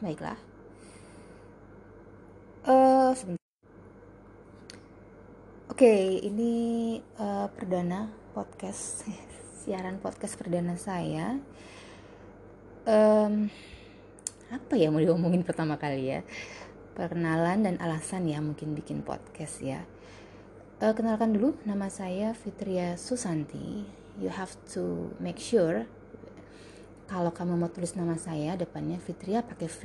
baiklah. Uh. Oke, okay, ini uh, perdana podcast siaran podcast perdana saya. Um, apa ya mau diomongin pertama kali ya? Perkenalan dan alasan ya mungkin bikin podcast ya. Uh, kenalkan dulu, nama saya Fitria Susanti. You have to make sure kalau kamu mau tulis nama saya depannya Fitria pakai V,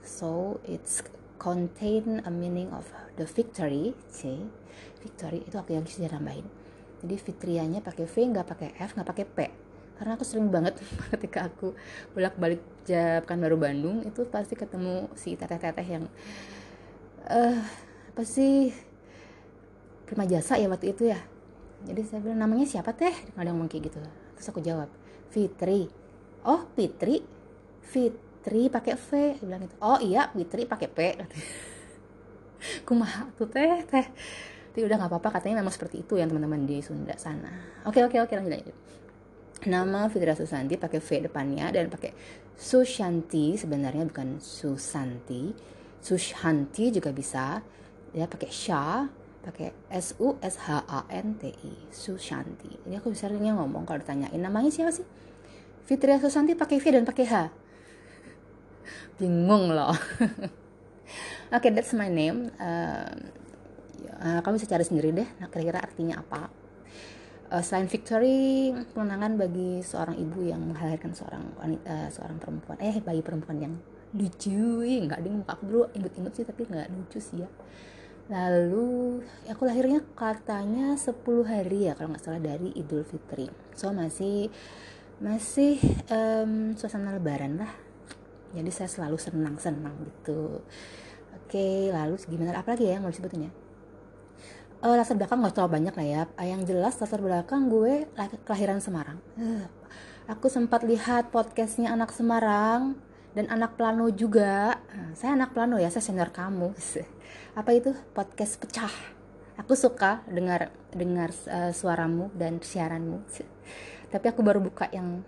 so it's contain a meaning of the victory c. Victory itu aku yang bisa nambahin jadi fitrianya pakai v nggak pakai f nggak pakai p. Karena aku sering banget ketika aku bolak balik kan baru Bandung itu pasti ketemu si teteh-teteh yang uh, apa sih prima jasa ya waktu itu ya. Jadi saya bilang namanya siapa teh? Ada yang kayak gitu. Terus aku jawab Fitri oh Fitri? Fit Fitri pakai V dia bilang gitu. Oh iya Fitri pakai P. Kumaha tuh teh? Teh. Tapi udah nggak apa-apa katanya memang seperti itu yang teman-teman di Sunda sana. Oke oke oke lanjut lanjut. Nama Fitri Susanti pakai V depannya dan pakai Sushanti sebenarnya bukan Susanti. Sushanti juga bisa. Ya pakai Sha pakai S U S H A N T I Sushanti. Jadi aku bisa ngomong kalau ditanyain. Namanya siapa sih Fitri Susanti pakai V dan pakai H. Bingung loh. Oke okay, that's my name. Uh, uh, kamu bisa cari sendiri deh nah, kira-kira artinya apa. Uh, selain victory kemenangan bagi seorang ibu yang melahirkan seorang wanita uh, seorang perempuan. Eh bayi perempuan yang lucu. Nggak ding muka aku dulu imut-imut sih tapi nggak lucu sih ya. Lalu aku lahirnya katanya 10 hari ya kalau nggak salah dari Idul Fitri. So masih masih um, suasana lebaran lah. Jadi saya selalu senang-senang gitu. Oke lalu gimana? Apa lagi ya yang mau disebutin ya? Uh, latar belakang nggak terlalu banyak lah ya. Uh, yang jelas latar belakang gue kelahiran Semarang. Uh, aku sempat lihat podcastnya anak Semarang dan anak Plano juga. Saya anak Plano ya saya senior kamu. Apa itu? Podcast pecah. Aku suka dengar dengar uh, suaramu dan siaranmu tapi aku baru buka yang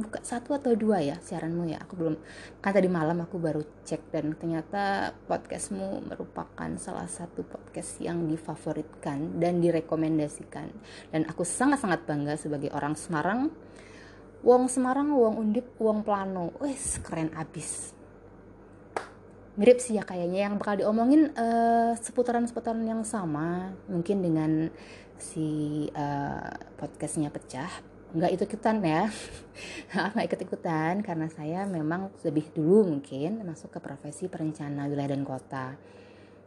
buka satu atau dua ya siaranmu ya. Aku belum kan tadi malam aku baru cek dan ternyata podcastmu merupakan salah satu podcast yang difavoritkan dan direkomendasikan. Dan aku sangat-sangat bangga sebagai orang Semarang. Wong Semarang, Wong Undip, Wong Plano. Wes keren abis. Mirip sih ya kayaknya. Yang bakal diomongin uh, seputaran-seputaran yang sama. Mungkin dengan si uh, podcastnya pecah nggak ikut ikutan ya nggak ikut ikutan karena saya memang lebih dulu mungkin masuk ke profesi perencana wilayah dan kota.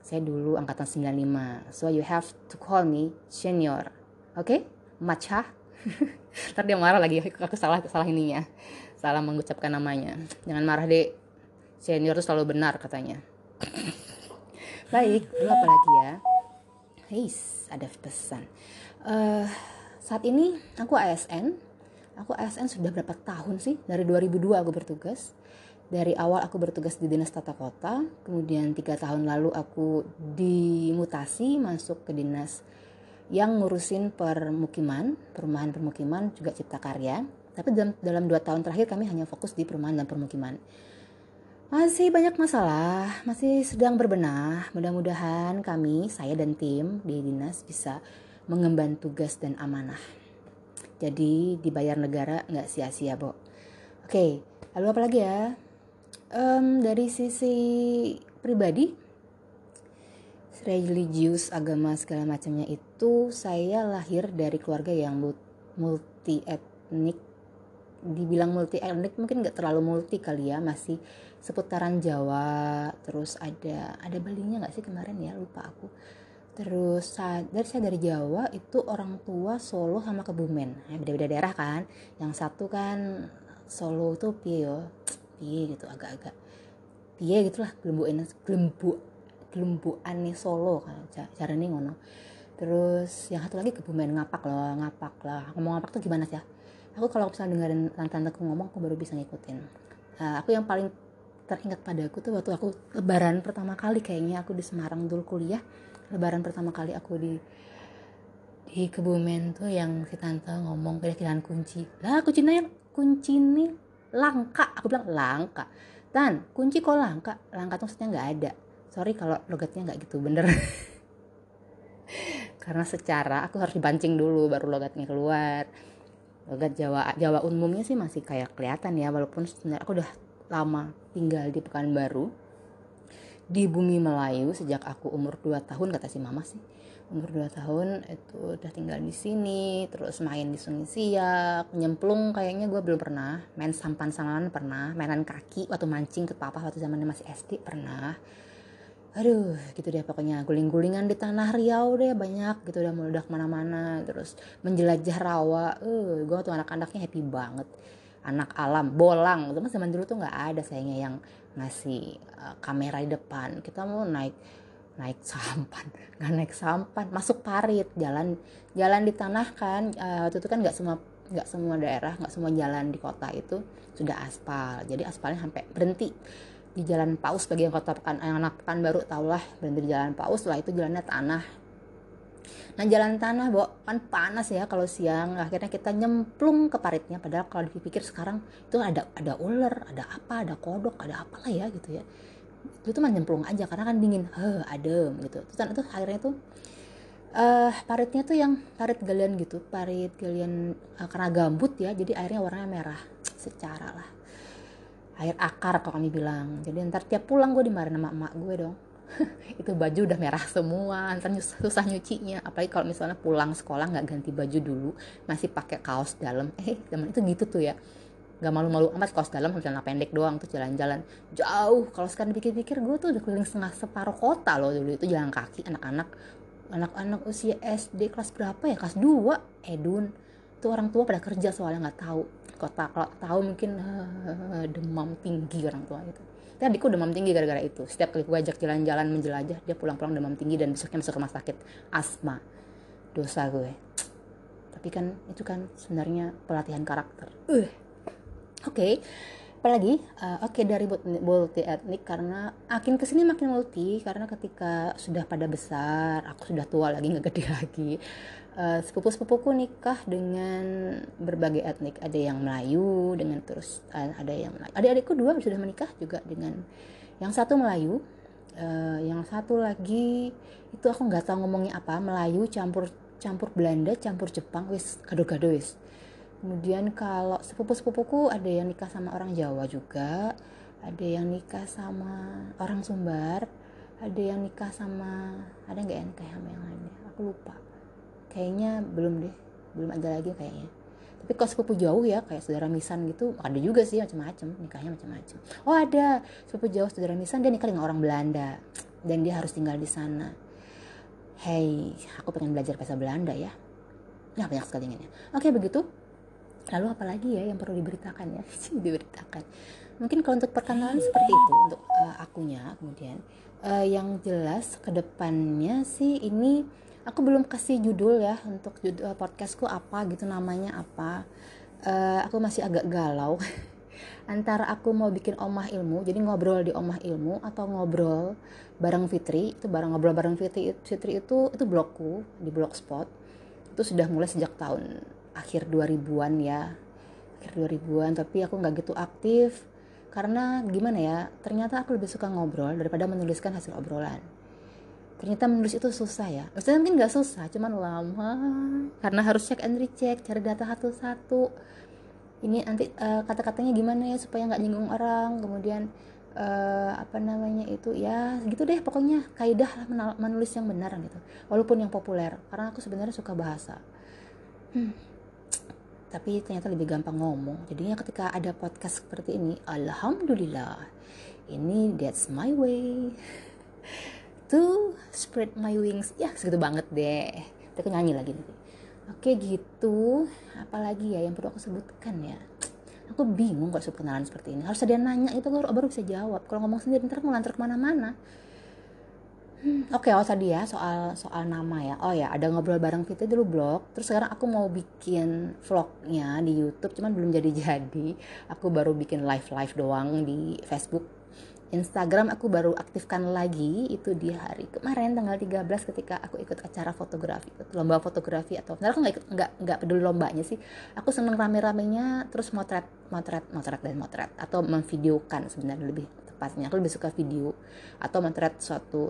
Saya dulu angkatan 95 so you have to call me senior. Oke? Okay? macha. Ntar dia marah lagi. Aku salah salah ininya. Salah mengucapkan namanya. Jangan marah deh senior itu selalu benar katanya. Baik lalu apa lagi ya? Heis, ada pesan. Uh, saat ini aku ASN aku ASN sudah berapa tahun sih? Dari 2002 aku bertugas. Dari awal aku bertugas di dinas tata kota kemudian tiga tahun lalu aku dimutasi masuk ke dinas yang ngurusin permukiman perumahan permukiman juga cipta karya. Tapi dalam dalam dua tahun terakhir kami hanya fokus di perumahan dan permukiman. Masih banyak masalah masih sedang berbenah. Mudah-mudahan kami saya dan tim di dinas bisa mengemban tugas dan amanah. Jadi dibayar negara nggak sia-sia, Bo. Oke, lalu apa lagi ya? Um, dari sisi pribadi, religius, agama segala macamnya itu saya lahir dari keluarga yang multi etnik. Dibilang multi etnik mungkin nggak terlalu multi kali ya, masih seputaran Jawa. Terus ada ada Balinya nggak sih kemarin ya lupa aku terus dari saya dari Jawa itu orang tua Solo sama Kebumen. Ya, beda-beda daerah kan. Yang satu kan Solo tuh piye yo piye gitu agak-agak. Piye gitulah gelembuan gelembu gelembuan nih Solo kan cara nih ngono. Terus yang satu lagi Kebumen ngapak loh ngapak lah. Ngomong ngapak tuh gimana sih ya? Aku kalau misalnya dengerin tante-tanteku ngomong aku baru bisa ngikutin. Uh, aku yang paling teringat pada aku tuh waktu aku lebaran pertama kali kayaknya aku di Semarang dulu kuliah lebaran pertama kali aku di di Kebumen tuh yang si tante ngomong pilih pilihan kunci. Lah kuncinya kunci ini langka. Aku bilang langka. Tan kunci kok langka? Langka tuh maksudnya nggak ada. Sorry kalau logatnya nggak gitu bener. Karena secara aku harus dipancing dulu baru logatnya keluar. Logat Jawa Jawa umumnya sih masih kayak kelihatan ya walaupun sebenarnya aku udah lama tinggal di Pekanbaru di bumi Melayu sejak aku umur 2 tahun kata si mama sih. Umur 2 tahun itu udah tinggal di sini terus main di Sungai Siak nyemplung kayaknya gue belum pernah main sampan samaan pernah mainan kaki waktu mancing ke papa waktu zamannya masih SD pernah. Aduh gitu deh pokoknya guling-gulingan di tanah Riau deh banyak gitu udah meledak mana-mana terus menjelajah rawa. Uh, gue tuh anak-anaknya happy banget. Anak alam bolang itu zaman dulu tuh nggak ada sayangnya yang ngasih uh, kamera di depan. Kita mau naik naik sampan. Nggak naik sampan masuk parit. Jalan jalan di tanah kan uh, waktu itu kan nggak semua nggak semua daerah nggak semua jalan di kota itu sudah aspal. Jadi aspalnya sampai berhenti di jalan paus. Bagi yang kota pekan anak pekan baru tau lah berhenti di jalan paus. Lah itu jalannya tanah nah jalan tanah bo kan panas ya kalau siang. Akhirnya kita nyemplung ke paritnya. Padahal kalau dipikir sekarang itu ada ada ular ada apa ada kodok ada apa lah ya gitu ya. Itu tuh nyemplung aja karena kan dingin. Heh adem gitu. Terus itu akhirnya tuh uh, paritnya tuh yang parit galian gitu. Parit galian uh, karena gambut ya. Jadi airnya warnanya merah secara lah. Air akar kalau kami bilang. Jadi ntar tiap pulang gue dimarahin sama emak gue dong itu baju udah merah semua ntar susah nyucinya. Apalagi kalau misalnya pulang sekolah nggak ganti baju dulu masih pakai kaos dalam. Eh zaman itu gitu tuh ya. Nggak malu-malu amat kaos dalam celana pendek doang tuh jalan-jalan. Jauh kalau sekarang pikir-pikir gue tuh udah keliling setengah separuh kota loh dulu itu jalan kaki anak-anak. Anak-anak usia SD kelas berapa ya? Kelas 2 Edun tuh orang tua pada kerja soalnya nggak tahu. Kota kalau tahu mungkin uh, demam tinggi orang tua itu adikku demam tinggi gara-gara itu. Setiap kali gue ajak jalan-jalan menjelajah dia pulang-pulang demam tinggi dan besoknya masuk rumah sakit. Asma. Dosa gue. Tapi kan itu kan sebenarnya pelatihan karakter. Uh Oke, okay. Apalagi uh, oke okay, dari multi etnik karena makin ke sini makin multi karena ketika sudah pada besar aku sudah tua lagi nggak gede lagi uh, sepupu sepupuku nikah dengan berbagai etnik ada yang Melayu dengan terus uh, ada yang Melayu. Adik-adikku dua sudah menikah juga dengan yang satu Melayu. Uh, yang satu lagi itu aku nggak tahu ngomongnya apa Melayu campur campur Belanda campur Jepang wis gado-gado wis kemudian kalau sepupu-sepupuku ada yang nikah sama orang Jawa juga ada yang nikah sama orang Sumbar ada yang nikah sama ada nggak ya nikah sama yang lainnya? Aku lupa. Kayaknya belum deh belum ada lagi kayaknya. Tapi kalau sepupu jauh ya kayak saudara misan gitu ada juga sih macam-macam nikahnya macam-macam. Oh ada sepupu jauh saudara misan dia nikah dengan orang Belanda dan dia harus tinggal di sana. Hey aku pengen belajar bahasa Belanda ya. Ya banyak sekali inginnya oke begitu lalu apalagi ya yang perlu diberitakan ya? Diberitakan. Mungkin kalau untuk perkenalan seperti itu untuk uh, akunya kemudian. Uh, yang jelas ke depannya sih ini aku belum kasih judul ya untuk judul uh, podcastku apa gitu namanya apa. Uh, aku masih agak galau. Antara aku mau bikin omah ilmu jadi ngobrol di omah ilmu atau ngobrol bareng Fitri itu bareng ngobrol bareng Fitri Fitri itu itu blogku di blogspot. Itu sudah mulai sejak tahun akhir 2000-an ya. Akhir 2000-an tapi aku nggak gitu aktif. Karena gimana ya ternyata aku lebih suka ngobrol daripada menuliskan hasil obrolan. Ternyata menulis itu susah ya. Maksudnya mungkin nggak susah cuman lama. Karena harus cek and recheck cari data satu-satu. Ini nanti uh, kata-katanya gimana ya supaya nggak nyinggung orang. Kemudian uh, apa namanya itu ya gitu deh pokoknya. Kaidah lah menulis yang benar gitu. Walaupun yang populer karena aku sebenarnya suka bahasa. Hmm tapi ternyata lebih gampang ngomong. Jadinya ketika ada podcast seperti ini alhamdulillah ini that's my way to spread my wings. Ya segitu banget deh. Kita nyanyi lagi nih oke gitu. Apalagi ya yang perlu aku sebutkan ya? Aku bingung kalau kenalan seperti ini. Harus ada yang nanya itu baru, baru bisa jawab. Kalau ngomong sendiri ntar ngelantar ke mana-mana Oke, okay, oh tadi ya soal soal nama ya. Oh ya, ada ngobrol bareng Fitri dulu blog. Terus sekarang aku mau bikin vlognya di YouTube, cuman belum jadi-jadi. Aku baru bikin live live doang di Facebook. Instagram aku baru aktifkan lagi itu di hari kemarin tanggal 13 ketika aku ikut acara fotografi lomba fotografi atau sebenarnya aku nggak ikut nggak nggak peduli lombanya sih aku seneng rame-ramenya terus motret motret motret dan motret atau memvideokan sebenarnya lebih tepatnya aku lebih suka video atau motret suatu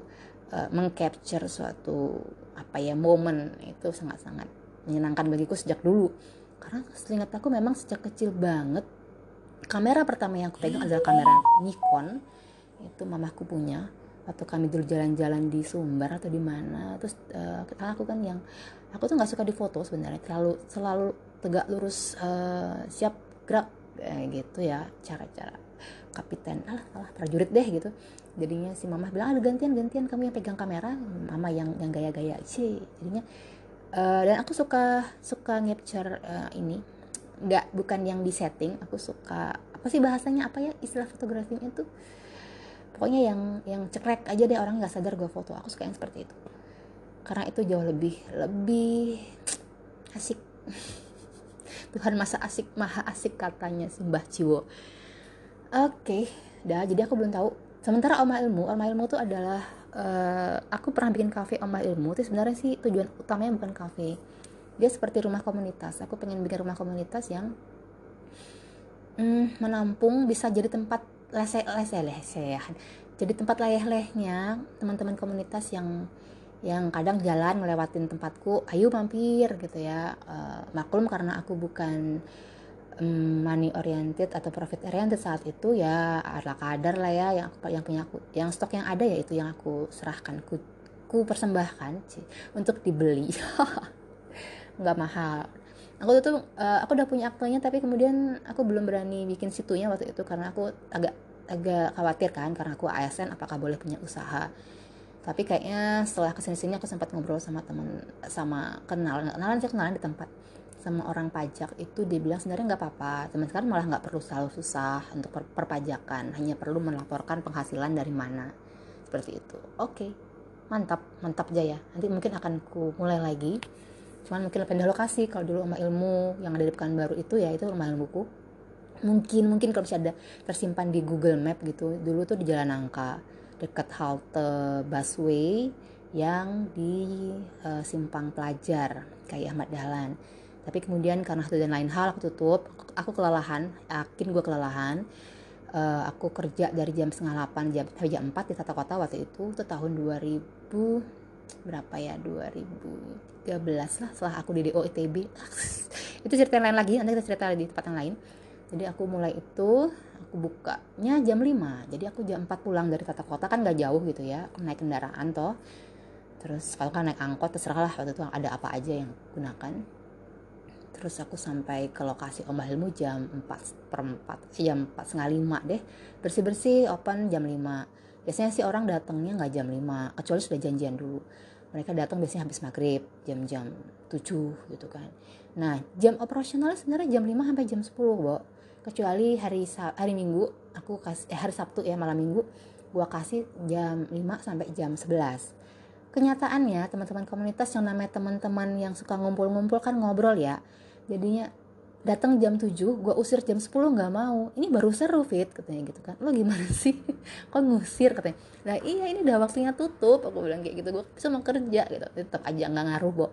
uh, mengcapture suatu apa ya momen itu sangat-sangat menyenangkan bagiku sejak dulu. Karena seingat aku memang sejak kecil banget kamera pertama yang aku pegang adalah kamera Nikon. Itu mamaku punya. Atau kami dulu jalan-jalan di Sumber atau di mana terus uh, aku kan yang aku tuh nggak suka di foto sebenarnya. Terlalu selalu tegak lurus uh, siap gerak eh, gitu ya cara-cara kapiten alah alah prajurit deh gitu. Jadinya si mama bilang ada gantian gantian kamu yang pegang kamera. Mama yang yang gaya-gaya sih jadinya uh, dan aku suka suka capture uh, ini. Nggak bukan yang di setting aku suka apa sih bahasanya apa ya istilah fotografinya itu pokoknya yang yang cekrek aja deh orang nggak sadar gue foto. Aku suka yang seperti itu. Karena itu jauh lebih lebih asik. Tuhan masa asik maha asik katanya si Mbah Ciwo oke okay, dah jadi aku belum tahu. Sementara Oma Ilmu Oma Ilmu tuh adalah uh, aku pernah bikin kafe Oma Ilmu itu sebenarnya sih tujuan utamanya bukan kafe. Dia seperti rumah komunitas. Aku pengen bikin rumah komunitas yang mm, menampung bisa jadi tempat lese lese lese ya. Jadi tempat leleh-lehnya teman-teman komunitas yang yang kadang jalan ngelewatin tempatku ayo mampir gitu ya. Uh, maklum karena aku bukan money oriented atau profit oriented saat itu ya ala kadar lah ya yang yang punya aku yang stok yang ada ya itu yang aku serahkan ku, ku persembahkan sih untuk dibeli. Nggak mahal. Aku tuh uh, aku udah punya aktenya tapi kemudian aku belum berani bikin situnya waktu itu karena aku agak agak khawatir kan karena aku ASN apakah boleh punya usaha? Tapi kayaknya setelah ke sini sini aku sempat ngobrol sama temen sama kenal kenalan sih kenalan di tempat sama orang pajak itu dia bilang sebenarnya nggak apa-apa. Teman sekarang malah nggak perlu selalu susah untuk per perpajakan. Hanya perlu melaporkan penghasilan dari mana. Seperti itu. Oke. Okay. mantap. Mantap jaya. Nanti mungkin akan ku mulai lagi. Cuman mungkin pindah lokasi kalau dulu rumah ilmu yang ada di Pekanbaru itu ya itu rumah ilmuku mungkin mungkin kalau bisa ada tersimpan di Google Map gitu. Dulu tuh di Jalan Angka. Dekat halte busway yang di uh, simpang pelajar kayak Ahmad Dahlan tapi kemudian karena satu dan lain hal aku tutup aku, kelelahan yakin gue kelelahan. Uh, aku kerja dari jam setengah 8 jam sampai jam 4 di tata kota waktu itu itu tahun 2000 berapa ya 2013 lah setelah aku di DO ITB itu cerita lain lagi nanti kita cerita di tempat yang lain. Jadi aku mulai itu aku bukanya jam 5 jadi aku jam 4 pulang dari tata kota kan gak jauh gitu ya aku naik kendaraan toh. Terus kalau kan naik angkot terserah lah waktu itu ada apa aja yang gunakan terus aku sampai ke lokasi Om Ilmu jam 4 per 4 jam 4 setengah 5 deh. Bersih-bersih open jam 5 biasanya sih orang datangnya nggak jam 5 kecuali sudah janjian dulu. Mereka datang biasanya habis maghrib jam-jam 7 gitu kan. Nah jam operasional sebenarnya jam 5 sampai jam 10 Bo. Kecuali hari hari Minggu aku kasih eh, hari Sabtu ya malam Minggu gua kasih jam 5 sampai jam 11 kenyataannya teman-teman komunitas yang namanya teman-teman yang suka ngumpul-ngumpul kan ngobrol ya. Jadinya datang jam 7 gue usir jam 10 nggak mau. Ini baru seru fit katanya gitu kan. Lo gimana sih? Kok ngusir katanya. Nah iya ini udah waktunya tutup. Aku bilang kayak gitu gue bisa mau kerja gitu. Tetap aja nggak ngaruh bo.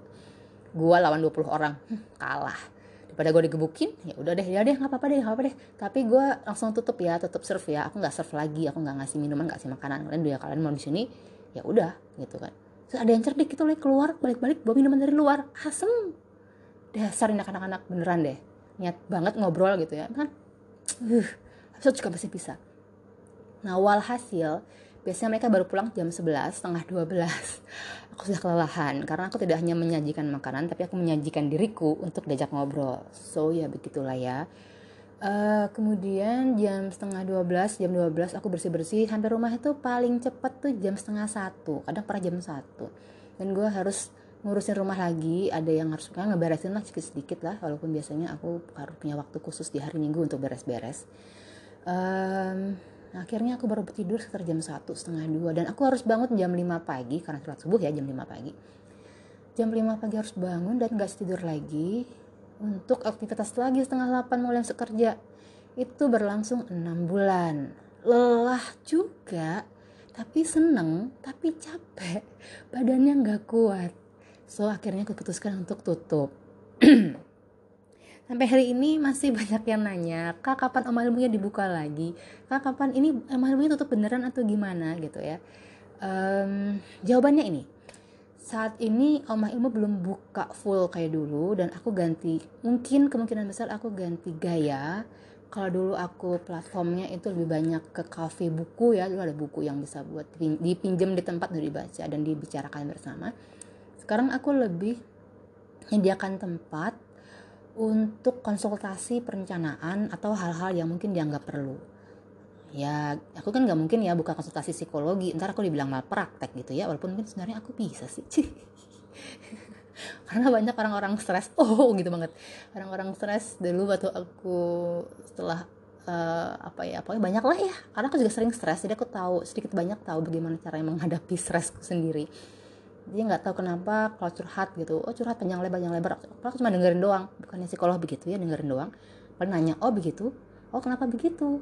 Gue lawan 20 orang. Hm, kalah. Daripada gue digebukin ya udah deh ya deh nggak apa-apa deh nggak apa deh. Tapi gue langsung tutup ya tutup serve ya. Aku nggak serve lagi aku nggak ngasih minuman nggak ngasih makanan. Kalian dia kalian mau di sini ya udah gitu kan terus ada yang cerdik gitu lagi keluar balik-balik bawa minuman dari luar. Asem. Dasar ini anak-anak beneran deh. Niat banget ngobrol gitu ya. Kan uh, episode juga pasti bisa. Nah walhasil biasanya mereka baru pulang jam 11 setengah 12 aku sudah kelelahan karena aku tidak hanya menyajikan makanan tapi aku menyajikan diriku untuk diajak ngobrol. So ya begitulah ya Uh, kemudian jam setengah 12, jam 12 aku bersih-bersih. Sampai rumah itu paling cepat tuh jam setengah satu. Kadang pernah jam satu. Dan gue harus ngurusin rumah lagi. Ada yang harus kan ngeberesin lah sedikit sedikit lah. Walaupun biasanya aku harus punya waktu khusus di hari minggu untuk beres-beres. Um, akhirnya aku baru tidur sekitar jam satu setengah dua. Dan aku harus bangun jam 5 pagi karena sholat subuh ya jam 5 pagi. Jam 5 pagi harus bangun dan gak tidur lagi untuk aktivitas lagi setengah 8 mulai masuk kerja. Itu berlangsung 6 bulan. Lelah juga tapi seneng tapi capek. Badannya nggak kuat. So akhirnya aku putuskan untuk tutup. Sampai hari ini masih banyak yang nanya kak kapan omah ilmunya dibuka lagi? Kak kapan ini omah ilmunya tutup beneran atau gimana? Gitu ya. Um, jawabannya ini saat ini omah ilmu belum buka full kayak dulu dan aku ganti mungkin kemungkinan besar aku ganti gaya. Kalau dulu aku platformnya itu lebih banyak ke cafe buku ya dulu ada buku yang bisa buat dipinjam di tempat untuk dibaca dan dibicarakan bersama. Sekarang aku lebih menyediakan tempat untuk konsultasi perencanaan atau hal-hal yang mungkin dianggap perlu ya aku kan nggak mungkin ya buka konsultasi psikologi. Ntar aku dibilang mal praktek gitu ya walaupun mungkin sebenarnya aku bisa sih. Karena banyak orang-orang stres. Oh gitu banget. Orang-orang stres dulu waktu aku setelah uh, apa ya pokoknya banyak lah ya. Karena aku juga sering stres jadi aku tahu sedikit banyak tahu bagaimana cara menghadapi stresku sendiri. Dia nggak tahu kenapa kalau curhat gitu. Oh curhat panjang lebar panjang lebar. Aku cuma dengerin doang. Bukannya psikolog begitu ya dengerin doang. Paling nanya oh begitu? Oh kenapa begitu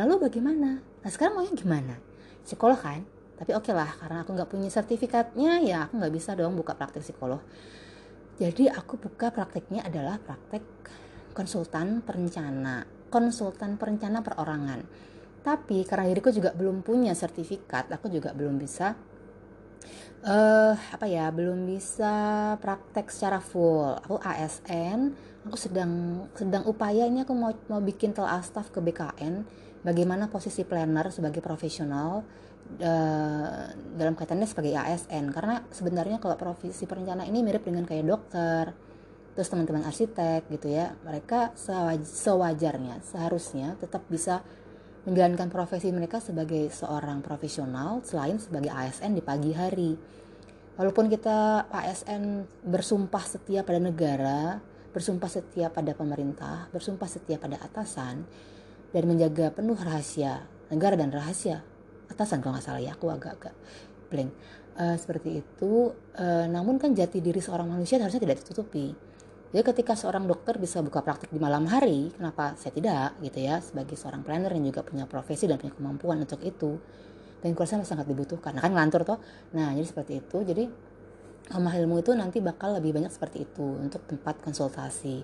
lalu bagaimana? Nah sekarang maunya gimana? Psikolog kan? Tapi oke okay lah karena aku nggak punya sertifikatnya ya aku nggak bisa dong buka praktek psikolog. Jadi aku buka prakteknya adalah praktek konsultan perencana. Konsultan perencana perorangan. Tapi karena diriku juga belum punya sertifikat aku juga belum bisa uh, apa ya belum bisa praktek secara full. Aku ASN aku sedang sedang upaya ini aku mau mau bikin tel astaf ke BKN bagaimana posisi planner sebagai profesional uh, dalam kaitannya sebagai ASN karena sebenarnya kalau profesi perencana ini mirip dengan kayak dokter terus teman-teman arsitek gitu ya mereka sewajarnya seharusnya tetap bisa menjalankan profesi mereka sebagai seorang profesional selain sebagai ASN di pagi hari. Walaupun kita ASN bersumpah setia pada negara, bersumpah setia pada pemerintah, bersumpah setia pada atasan, dan menjaga penuh rahasia negara dan rahasia atasan kalau nggak salah ya, aku agak-agak blank. Uh, seperti itu, uh, namun kan jati diri seorang manusia harusnya tidak ditutupi jadi ketika seorang dokter bisa buka praktik di malam hari, kenapa saya tidak gitu ya sebagai seorang planner yang juga punya profesi dan punya kemampuan untuk itu. Dan kurasa sangat dibutuhkan. Nah, kan ngelantur toh. Nah, jadi seperti itu. Jadi Omah ilmu itu nanti bakal lebih banyak seperti itu untuk tempat konsultasi.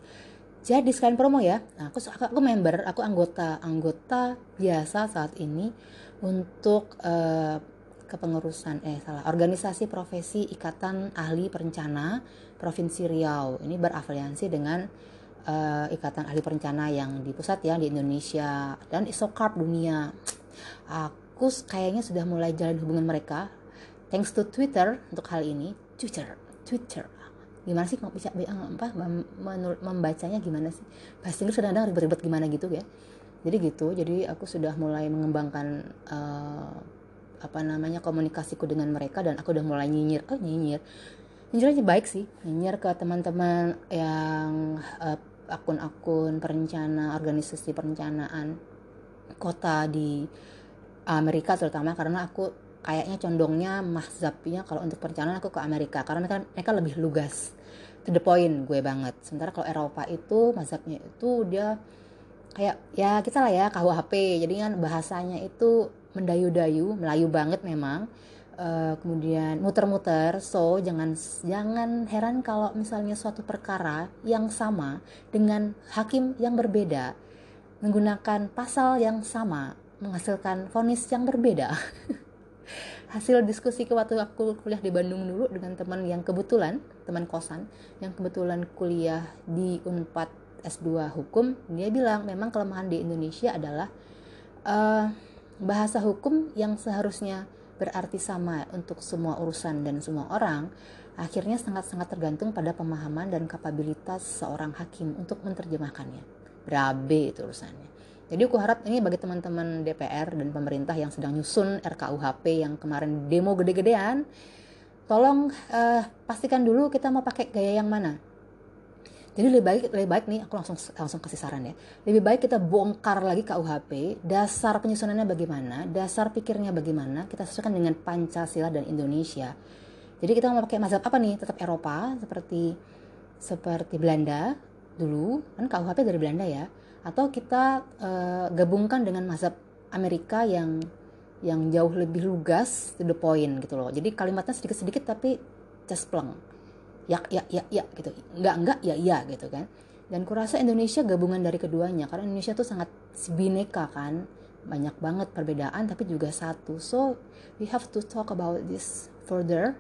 Jadi sekalian promo ya. Nah, aku aku member, aku anggota anggota biasa saat ini untuk uh, kepengurusan eh salah organisasi profesi Ikatan Ahli Perencana Provinsi Riau. Ini berafiliasi dengan uh, Ikatan Ahli Perencana yang di pusat ya di Indonesia dan Isokap dunia. Aku kayaknya sudah mulai jalan hubungan mereka thanks to Twitter untuk hal ini. Twitter, Twitter. Gimana sih kok bisa apa membacanya gimana sih? Bahasa Inggris kadang-kadang ribet-ribet gimana gitu ya. Jadi gitu. Jadi aku sudah mulai mengembangkan uh, apa namanya komunikasiku dengan mereka dan aku udah mulai nyinyir oh nyinyir nyinyir aja baik sih nyinyir ke teman-teman yang uh, akun-akun perencana organisasi perencanaan kota di Amerika terutama karena aku kayaknya condongnya mahzabnya kalau untuk perencanaan aku ke Amerika karena mereka, mereka lebih lugas to the point gue banget. Sementara kalau Eropa itu mazhabnya itu dia kayak ya kita lah ya KUHP jadi kan bahasanya itu mendayu-dayu Melayu banget memang. Uh, kemudian muter-muter so jangan jangan heran kalau misalnya suatu perkara yang sama dengan hakim yang berbeda menggunakan pasal yang sama menghasilkan vonis yang berbeda hasil diskusi ke waktu aku kuliah di Bandung dulu dengan teman yang kebetulan teman kosan yang kebetulan kuliah di Unpad S2 hukum dia bilang memang kelemahan di Indonesia adalah uh, bahasa hukum yang seharusnya berarti sama untuk semua urusan dan semua orang, akhirnya sangat-sangat tergantung pada pemahaman dan kapabilitas seorang hakim untuk menerjemahkannya. Berabe itu urusannya. Jadi aku harap ini bagi teman-teman DPR dan pemerintah yang sedang nyusun RKUHP yang kemarin demo gede-gedean, tolong uh, pastikan dulu kita mau pakai gaya yang mana jadi lebih baik lebih baik nih aku langsung langsung kasih saran ya. Lebih baik kita bongkar lagi KUHP, dasar penyusunannya bagaimana, dasar pikirnya bagaimana, kita sesuaikan dengan Pancasila dan Indonesia. Jadi kita mau pakai mazhab apa nih? Tetap Eropa seperti seperti Belanda dulu, kan KUHP dari Belanda ya. Atau kita uh, gabungkan dengan mazhab Amerika yang yang jauh lebih lugas to the point gitu loh. Jadi kalimatnya sedikit-sedikit tapi cespleng ya ya ya ya gitu. Enggak enggak ya ya gitu kan. Dan kurasa Indonesia gabungan dari keduanya karena Indonesia tuh sangat bineka kan. Banyak banget perbedaan tapi juga satu. So we have to talk about this further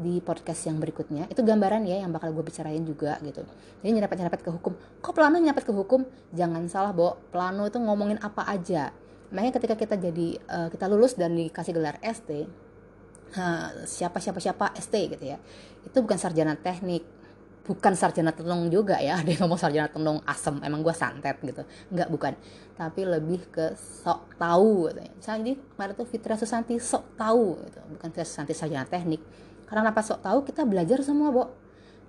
di podcast yang berikutnya. Itu gambaran ya yang bakal gue bicarain juga gitu. Jadi nyerempet nyerempet ke hukum. Kok plano nyerempet ke hukum? Jangan salah bo. Plano itu ngomongin apa aja. Makanya ketika kita jadi uh, kita lulus dan dikasih gelar ST uh, siapa siapa siapa ST gitu ya. Itu bukan sarjana teknik. Bukan sarjana tenung juga ya. Ada yang ngomong sarjana tenung asem. Emang gue santet gitu. Nggak bukan. Tapi lebih ke sok tahu gitu ya. misalnya jadi kemarin tuh Fitra Susanti sok tahu gitu. Bukan Fitra Susanti sarjana teknik karena kenapa sok tahu kita belajar semua bo.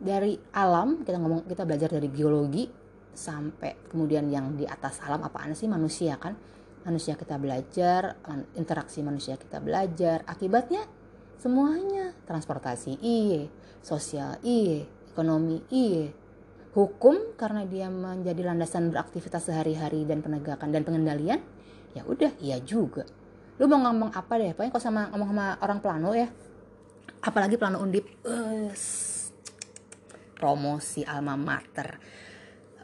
Dari alam kita ngomong kita belajar dari biologi sampai kemudian yang di atas alam apaan sih manusia kan? Manusia kita belajar interaksi manusia kita belajar akibatnya semuanya. Transportasi iye. Sosial iye. Ekonomi iye. Hukum karena dia menjadi landasan beraktivitas sehari-hari dan penegakan dan pengendalian ya udah iya juga. Lu mau ngomong apa deh? Pokoknya kalau sama ngomong sama orang plano ya apalagi plano undip. Uh, promosi alma mater.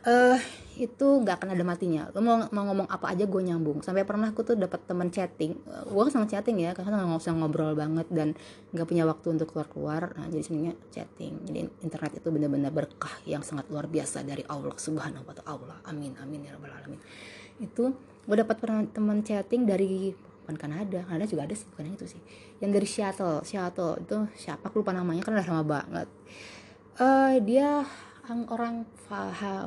Uh, itu nggak akan ada matinya. Lo mau mau ngomong apa aja gue nyambung. Sampai pernah aku tuh dapat teman chatting. Gue kan sama chatting ya karena nggak usah ngobrol banget dan nggak punya waktu untuk keluar keluar nah jadi sebenarnya chatting. Jadi internet itu benar-benar berkah yang sangat luar biasa dari Allah subhanahu wa taala. Amin amin ya rabbal alamin. Itu gue dapat teman chatting dari bukan Kanada Kanada juga ada sih bukan itu sih. Yang dari Seattle Seattle itu siapa aku lupa namanya kan udah lama banget. Uh, dia orang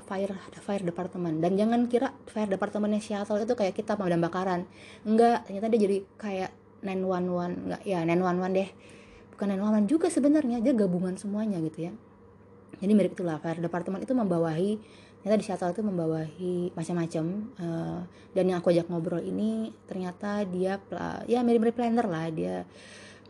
fire fire department. Dan jangan kira fire departmentnya Seattle itu kayak kita pemadam bakaran. Enggak ternyata dia jadi kayak 911 enggak ya 911 deh. Bukan 911 juga sebenarnya dia gabungan semuanya gitu ya. Jadi mirip itulah fire department itu membawahi ternyata di Seattle itu membawahi macam-macam uh, dan yang aku ajak ngobrol ini ternyata dia ya mirip-mirip planner lah. Dia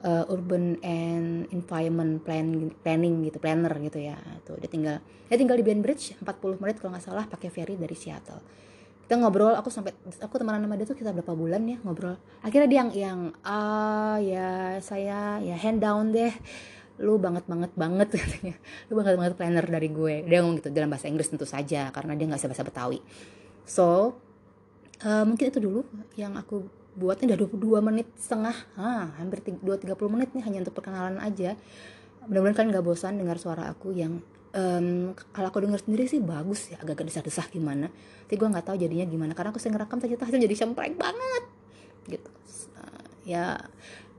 uh, urban and environment plan planning gitu planner gitu ya. Tuh dia tinggal dia tinggal di Bainbridge 40 menit kalau nggak salah pakai ferry dari Seattle kita ngobrol aku sampai aku temenan sama dia tuh kita berapa bulan ya ngobrol. Akhirnya dia yang yang ah ya saya ya hand down deh lu banget banget banget katanya. Lu banget banget planner dari gue. Dia ngomong gitu dalam bahasa Inggris tentu saja karena dia nggak bisa bahasa Betawi. So uh, mungkin itu dulu yang aku buatnya. Udah 22 menit setengah. Ah, hampir 2-30 menit nih hanya untuk perkenalan aja. Mudah-mudahan kalian gak bosan dengar suara aku yang um, kalau aku dengar sendiri sih bagus ya agak-agak desah-desah gimana. Tapi gue nggak tahu jadinya gimana karena aku sering ngerekam ternyata hasil jadi semprek banget. Gitu. Uh, ya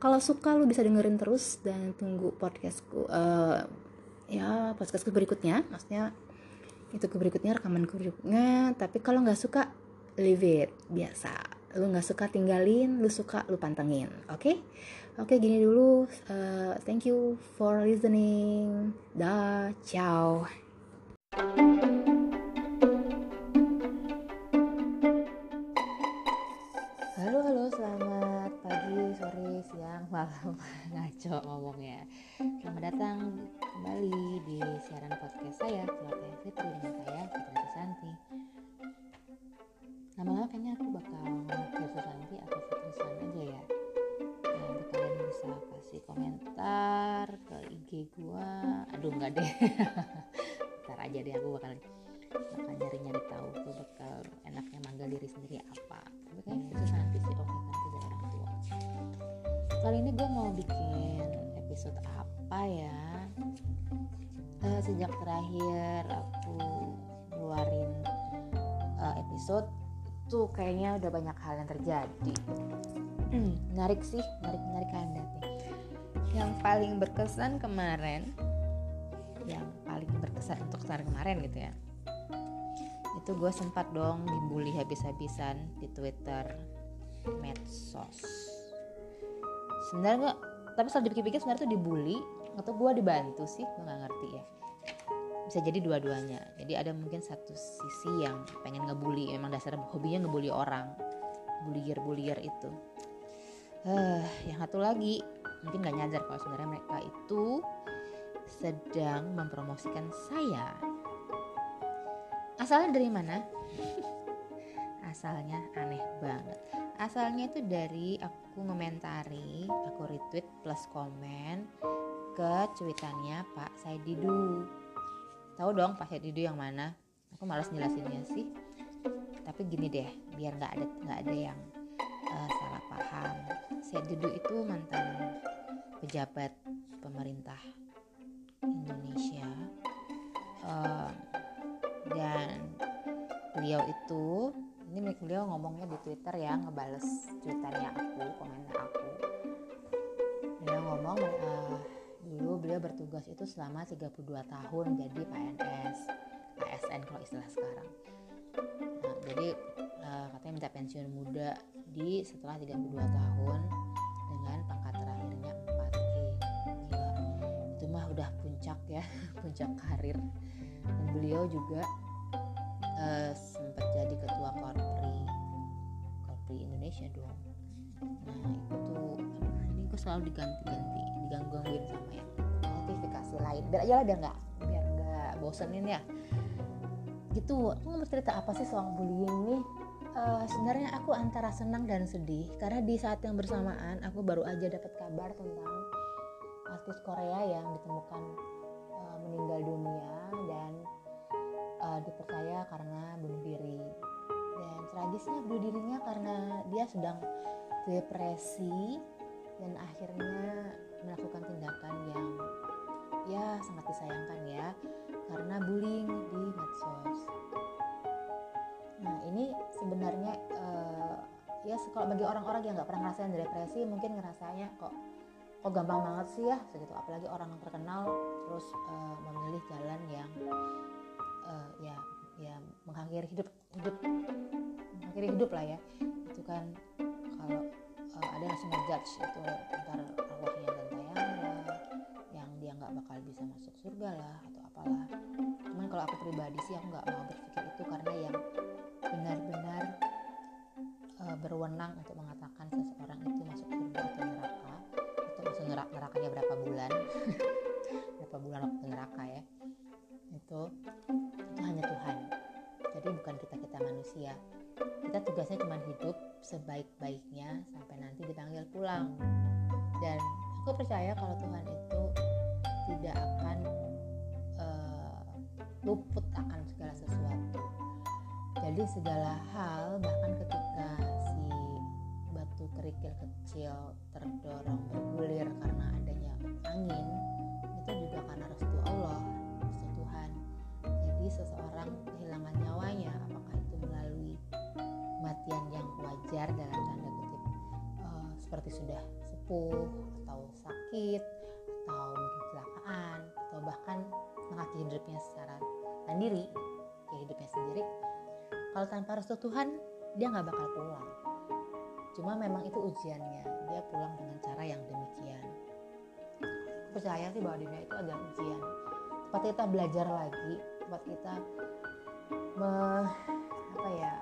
kalau suka lu bisa dengerin terus dan tunggu podcastku uh, ya podcastku berikutnya. Maksudnya itu ke berikutnya rekaman berikutnya. Tapi kalau nggak suka leave it. Biasa. Lu nggak suka tinggalin. Lu suka lu pantengin. Oke? Okay? oke okay, gini dulu. Uh, thank you for listening. Dah. Ciao malam ngaco ngomongnya. Selamat datang kembali di siaran podcast saya Celoteh Fitri dengan saya Fitri Santi Lama-lama kayaknya aku bakal Fitri Santi atau Fitri San aja ya. Nah, Nanti kalian bisa kasih komentar ke IG gua Aduh enggak deh udah banyak hal yang terjadi. Hmm, menarik sih menarik menarik nih. Yang paling berkesan kemarin yang paling berkesan untuk kemarin kemarin gitu ya. Itu gue sempat dong dibully habis-habisan di Twitter medsos. Sebenarnya tapi setelah dipikir-pikir sebenarnya tuh dibully atau gue dibantu sih gue nggak ngerti ya bisa jadi dua-duanya. Jadi ada mungkin satu sisi yang pengen ngebully memang dasar hobinya ngebully orang. Bullier itu. Uh, yang satu lagi mungkin nggak nyadar kalau sebenarnya mereka itu sedang mempromosikan saya. Asalnya dari mana? Asalnya aneh banget. Asalnya itu dari aku ngomentari aku retweet plus komen ke cuitannya Pak Said Didu tahu dong Pak Didu yang mana? Aku malas jelasinnya sih. Tapi gini deh biar nggak ada nggak ada yang uh, salah paham. Said Didu itu mantan pejabat pemerintah Indonesia uh, dan beliau itu ini beliau ngomongnya di Twitter ya ngebales tweetannya aku komentar aku. Beliau ngomong uh, beliau bertugas itu selama 32 tahun jadi PNS ASN kalau istilah sekarang. Nah, jadi uh, katanya minta pensiun muda di setelah 32 tahun dengan pangkat terakhirnya 4E gila itu mah udah puncak ya puncak karir. Dan beliau juga uh, sempat jadi ketua korpri korpri Indonesia dong. Nah itu tuh ini gue selalu diganti-ganti digangguin sama ya notifikasi lain. Biar aja lah biar nggak biar nggak bosenin ya. Gitu. Aku mau cerita apa sih soal bullying nih? Uh, sebenarnya aku antara senang dan sedih. Karena di saat yang bersamaan aku baru aja dapat kabar tentang artis Korea yang ditemukan uh, meninggal dunia dan uh, dipercaya karena bunuh diri. Dan tragisnya bunuh dirinya karena dia sedang depresi dan akhirnya melakukan tindakan yang ya sangat disayangkan ya karena bullying di medsos. Nah ini sebenarnya uh, ya kalau bagi orang-orang yang nggak pernah ngerasain depresi mungkin ngerasanya kok kok gampang banget sih ya segitu apalagi orang terkenal terus uh, memilih jalan yang uh, ya ya mengakhiri hidup hidup mengakhiri hidup lah ya itu kan kalau uh, ada yang langsung judge itu antara arwahnya dan bakal bisa masuk surga lah atau apalah. Cuman kalau aku pribadi sih aku nggak mau berpikir itu karena yang benar-benar uh, berwenang untuk mengatakan seseorang itu masuk surga atau neraka atau masuk neraka nerakanya berapa bulan. Berapa bulan waktu neraka ya. Itu itu hanya Tuhan. Jadi bukan kita kita manusia. Kita tugasnya cuma hidup sebaik-baiknya sampai nanti dipanggil pulang. Dan aku percaya kalau Tuhan itu tidak akan uh, luput akan segala sesuatu. Jadi segala hal bahkan ketika si batu kerikil kecil terdorong bergulir karena adanya angin itu juga karena restu Allah restu Tuhan. Jadi seseorang kehilangan nyawanya apakah itu melalui kematian yang wajar dalam tanda kutip uh, seperti sudah sepuh atau sakit hidupnya secara mandiri ya hidupnya sendiri. Kalau tanpa restu Tuhan dia nggak bakal pulang cuma memang itu ujiannya dia pulang dengan cara yang demikian. Percaya sih bahwa dunia itu adalah ujian. Tempat kita belajar lagi tempat kita me, apa ya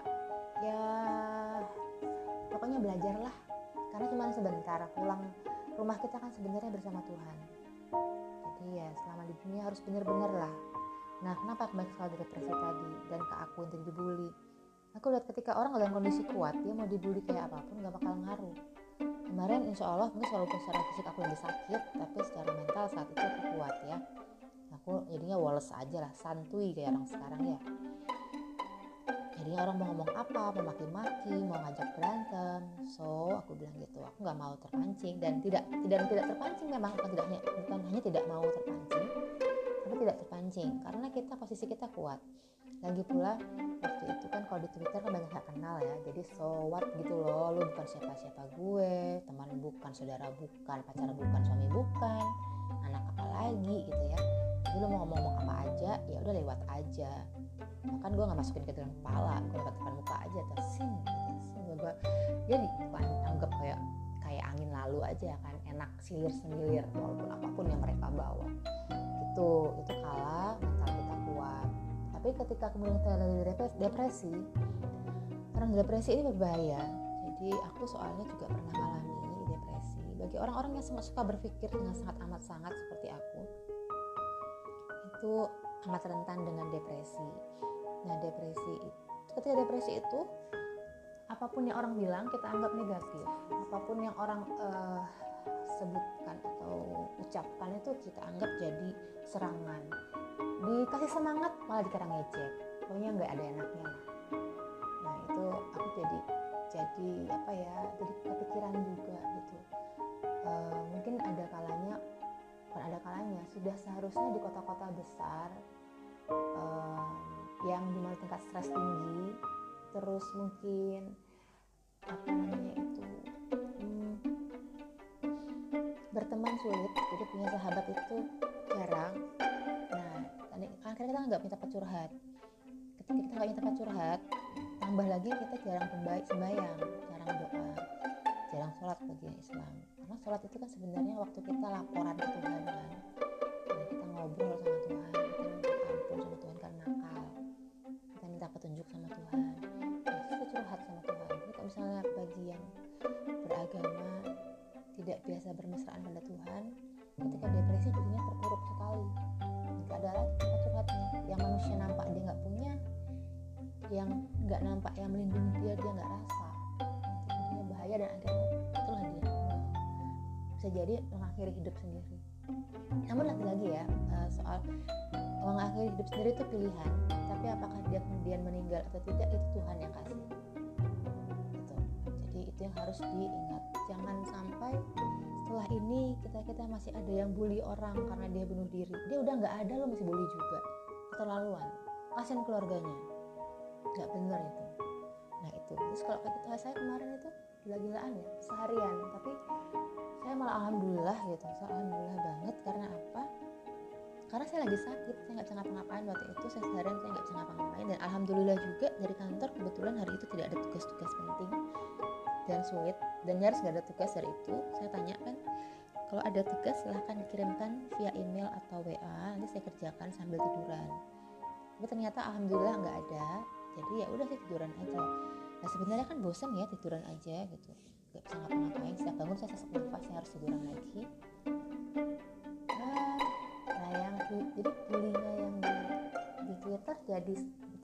ya pokoknya belajarlah. Karena cuma sebentar pulang rumah kita kan sebenarnya bersama Tuhan jadi ya selama di dunia harus benar-benar lah. Nah kenapa kembali soal depresi tadi dan ke aku yang dibully? Aku lihat ketika orang dalam kondisi kuat dia mau dibully kayak apa pun gak bakal ngaruh. Kemarin insya Allah mungkin walaupun secara fisik aku lagi sakit tapi secara mental saat itu aku kuat ya. Aku jadinya woles aja lah santuy kayak orang sekarang ya jadinya orang mau ngomong apa mau maki-maki mau ngajak berantem. So aku bilang gitu aku nggak mau terpancing. Dan tidak tidak tidak terpancing memang bukan tidak bukan hanya tidak mau terpancing tapi tidak terpancing. Karena kita posisi kita kuat. Lagi pula waktu itu kan kalau di Twitter kan banyak gak kenal ya. Jadi so what gitu loh lu bukan siapa-siapa gue teman bukan saudara bukan pacar bukan suami bukan anak apa lagi gitu ya. Jadi lu mau ngomong apa aja ya udah lewat aja. Bahkan gue nggak masukin ke dalam kepala gue lewat depan muka aja tersing gitu. Sing gue jadi anggap kayak kayak angin lalu aja kan. Enak silir semilir walaupun apa pun yang mereka bawa. Itu itu kalah mental kita kuat. Tapi ketika kemudian kita lagi depresi orang depresi ini berbahaya. Jadi aku soalnya juga pernah mengalami bagi orang-orang yang sangat suka berpikir dengan sangat amat sangat seperti aku itu amat rentan dengan depresi. Nah depresi ketika depresi itu apa pun yang orang bilang kita anggap negatif. Apa pun yang orang uh, sebutkan atau ucapkan itu kita anggap jadi serangan. Dikasih semangat malah dikira ngejek. Pokoknya nggak ada enaknya lah. Nah itu aku jadi jadi apa ya jadi kepikiran juga gitu uh, mungkin ada kalanya bukan ada kalanya sudah seharusnya di kota-kota besar uh, yang di mana tingkat stres tinggi terus mungkin apa namanya itu hmm, berteman sulit jadi punya sahabat itu jarang. Nah kan kita nggak minta curhat. Ketika kita nggak minta curhat tambah lagi kita jarang pembaik sembahyang jarang doa jarang sholat bagi yang Islam. Karena sholat itu kan sebenarnya waktu kita laporan ke Tuhan kan. Nah, kita ngobrol sama Tuhan kita minta ampun sama Tuhan karena nakal. Kita minta petunjuk sama Tuhan. Nah, kita curhat sama Tuhan. Jadi kalau misalnya bagi yang beragama tidak biasa bermesraan pada Tuhan ketika depresi jadinya terpuruk sekali. Nggak ada lagi curhatnya. Yang manusia nampak dia nggak punya yang nggak nampak yang melindungi dia dia nggak jadi mengakhiri hidup sendiri. Namun lagi-lagi ya eh, soal mengakhiri hidup sendiri itu pilihan tapi apakah dia kemudian meninggal atau tidak itu Tuhan yang kasih. Gitu. Jadi itu yang harus diingat. Jangan sampai setelah ini kita kita masih ada yang bully orang karena dia bunuh diri. Dia udah nggak ada lo masih bully juga. Keterlaluan. Kasihan keluarganya. Nggak bener itu. Nah itu. Terus kalau kayak gitu saya kemarin itu gila-gilaan ya. Seharian. Tapi saya malah alhamdulillah gitu. Saya alhamdulillah banget karena apa? Karena saya lagi sakit saya nggak bisa ngapa-ngapain waktu itu. Saya seharian saya nggak bisa ngapa-ngapain. Dan alhamdulillah juga dari kantor kebetulan hari itu tidak ada tugas-tugas penting dan sulit. Dan nyaris nggak ada tugas hari itu. Saya tanya kan kalau ada tugas silahkan dikirimkan via email atau WA nanti saya kerjakan sambil tiduran. Tapi ternyata alhamdulillah nggak ada. Jadi ya udah sih tiduran aja. Nah sebenarnya kan bosan ya tiduran aja gitu nggak bisa ngapa-ngapain setiap bangun saya sesak nafas saya harus tiduran lagi. Nah, yang jadi bullyingnya yang di, di Twitter jadi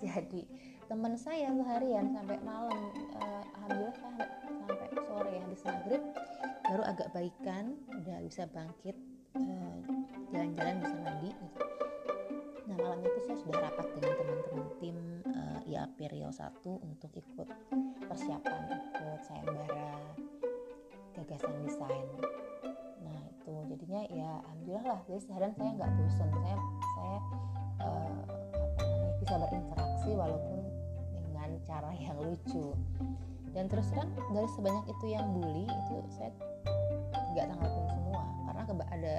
jadi teman saya seharian sampai malam. Uh, alhamdulillah saya sampai sore ya habis maghrib baru agak baikan udah bisa bangkit eh, jalan-jalan uh, bisa mandi gitu. Nah malamnya itu saya sudah rapat dengan teman-teman tim uh, IAP Rio 1 untuk ikut persiapan ikut sayembara gagasan desain. Nah itu jadinya ya alhamdulillah lah jadi seharian saya nggak bosan saya saya uh, apa namanya bisa berinteraksi walaupun dengan cara yang lucu. Dan terus terang dari sebanyak itu yang bully itu saya nggak tanggapin semua. Karena ada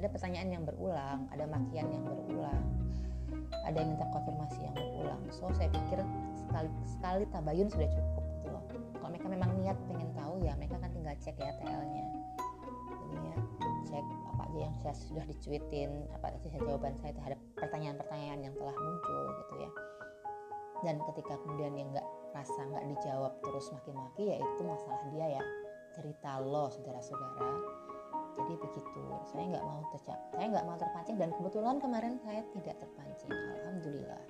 ada pertanyaan yang berulang ada makian yang berulang ada yang minta konfirmasi yang berulang so saya pikir sekali sekali tabayun sudah cukup gitu loh. Kalau mereka memang niat pengen tahu ya mereka kan tinggal cek ya TL-nya. Jadi ya cek apa aja yang saya sudah dicuitin apa aja jawaban saya terhadap pertanyaan-pertanyaan yang telah muncul gitu ya. Dan ketika kemudian yang nggak rasa nggak dijawab terus maki-maki ya itu masalah dia ya. Cerita lo saudara-saudara jadi begitu. Saya nggak mau tercap saya nggak mau terpancing dan kebetulan kemarin saya tidak terpancing. Alhamdulillah.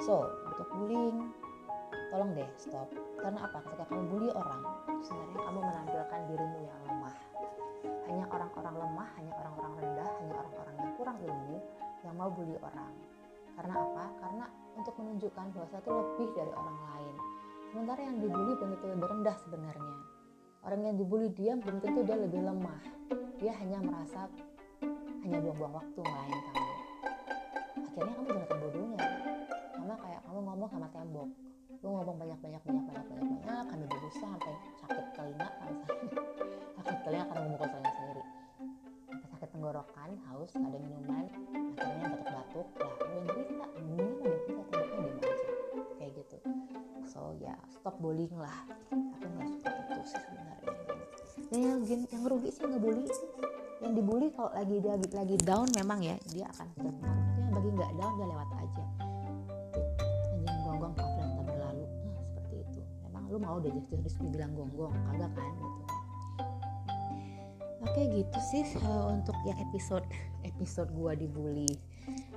So untuk bullying tolong deh stop. Karena apa? Ketika kamu bully orang sebenarnya kamu menampilkan dirimu yang lemah. Hanya orang-orang lemah hanya orang-orang rendah hanya orang-orang yang kurang ilmu yang mau bully orang. Karena apa? Karena untuk menunjukkan bahwa saya itu lebih dari orang lain. Sementara yang dibully lebih rendah sebenarnya orang yang dibully dia belum tentu dia lebih lemah. Dia hanya merasa hanya buang-buang waktu ngelain kamu akhirnya kamu dengarkan bodohnya sama kayak kamu ngomong sama tembok. Lu ngomong banyak banyak banyak banyak banyak banyak kami berusaha sampai sakit telinga kan sakit telinga karena memukul telinga sendiri. Sampai sakit tenggorokan haus ada minuman akhirnya batuk-batuk lah lu yang stop bullying lah. Aku nggak suka itu sih sebenarnya. Dan yang yang rugi sih ngebully sih. Yang dibully kalau lagi dia lagi down memang ya dia akan terpengaruh bagi nggak down dia lewat aja. Anjing gonggong kaflan tak berlalu nah seperti itu. Memang lu mau jadi harus dibilang gonggong kagak kan gitu. Oke gitu sih uh, untuk yang episode episode gua dibully.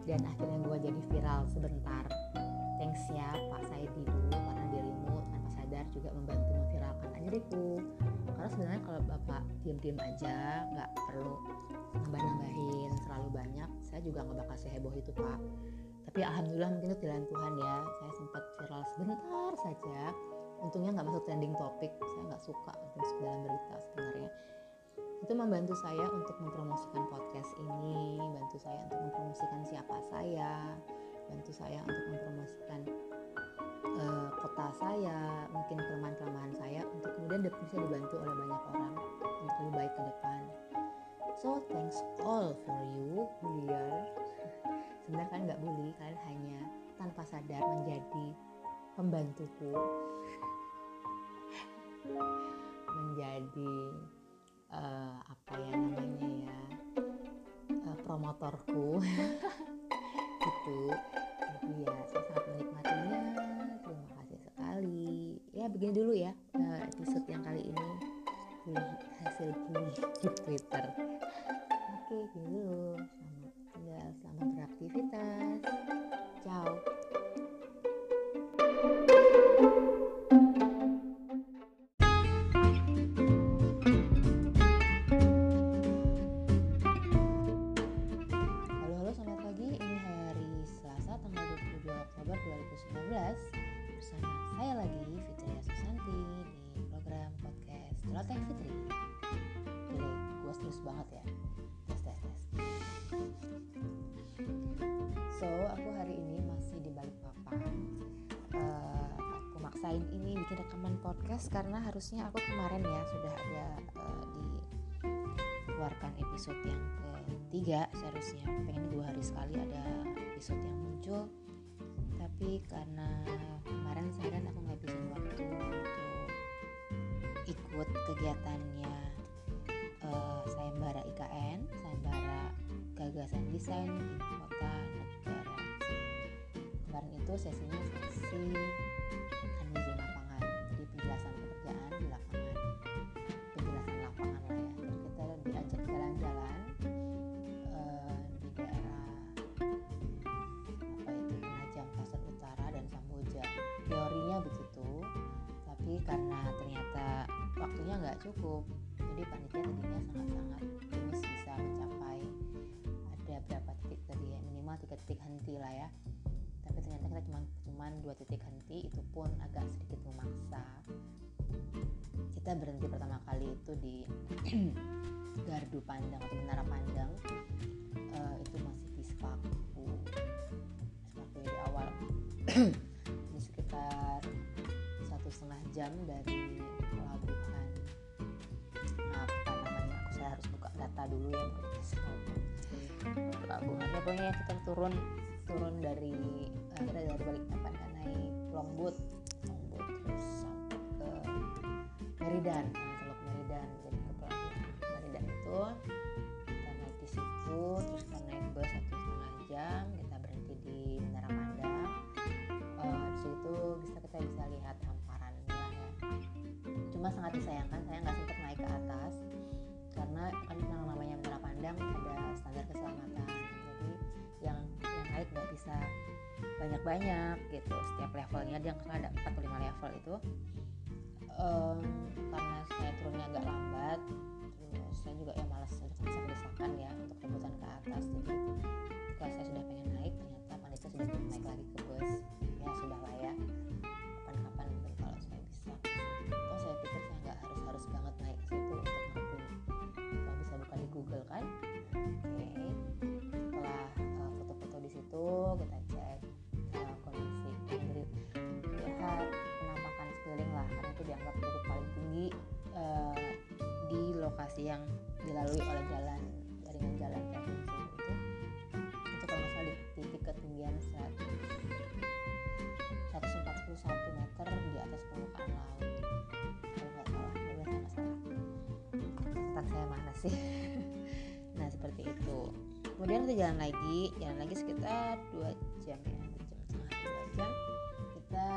Dan akhirnya gua jadi viral sebentar. Thanks ya istriku karena sebenarnya kalau bapak diem-diem aja nggak perlu nambah-nambahin terlalu banyak saya juga nggak bakal seheboh itu pak. Tapi alhamdulillah mungkin itu jalan Tuhan ya. Saya sempat viral sebentar saja. Untungnya nggak masuk trending topik saya nggak suka masuk dalam berita sebenarnya. Itu membantu saya untuk mempromosikan podcast ini bantu saya untuk mempromosikan siapa saya bantu saya untuk mempromosikan uh, kota saya mungkin saya kemudian bisa dibantu oleh banyak orang untuk lebih baik ke depan. So thanks all for you bullier sebenarnya kalian nggak bully kalian hanya tanpa sadar menjadi pembantuku. Menjadi uh, apa ya namanya ya uh, promotorku. Itu jadi ya saya sangat sekali ya begini dulu ya uh, episode yang kali ini. Bully, hasil bully di Twitter. Oke gini dulu selamat tinggal selamat beraktivitas harusnya aku kemarin ya sudah ada uh, dikeluarkan episode yang ketiga seharusnya. Pengen dua hari sekali ada episode yang muncul. Tapi karena kemarin saya dan aku ngabisin waktu untuk ikut kegiatannya uh, sayembara IKN, sayembara gagasan desain di kota kemarin itu sesinya sesi karena ternyata waktunya nggak cukup jadi panitia tadinya sangat-sangat optimis bisa mencapai ada berapa titik tadi ya minimal tiga titik henti lah ya. Tapi ternyata kita cuma cuma dua titik henti itu pun agak sedikit memaksa. Kita berhenti pertama kali itu di gardu pandang atau menara pandang. Uh, itu masih di Sepaku Sepaku di awal jam dari pelabuhan. Apa namanya aku saya harus buka data dulu ya pelabuhan ya pokoknya kita turun turun dari uh, dari Balikpapan kan naik longboat longboat terus sampai ke Meridan nah, Teluk Meridan jadi ke pelabuhan. Meridan itu kita naik di situ terus kita naik bus satu setengah jam cuma sangat disayangkan saya nggak sempat naik ke atas. Karena kan yang namanya Menara Pandang ada standar keselamatan. Jadi yang yang naik nggak bisa banyak-banyak gitu. Setiap levelnya dia ada 4 atau 5 level itu. Um, karena saya turunnya agak lambat terus saya juga ya malas desak-desakan ya untuk rebutan ke atas. Jadi ketika saya sudah pengen naik ternyata panitia sudah naik lagi ke bus uh, di lokasi yang dilalui oleh jalan jaringan jalan provinsi itu itu kalau salah di titik ketinggian 141 meter di atas permukaan laut. Kalau nggak salah saya nggak salah. Tentang saya mana sih? Nah seperti itu. Kemudian kita jalan lagi jalan lagi sekitar dua jam ya. Dua jam setengah dua jam. Kita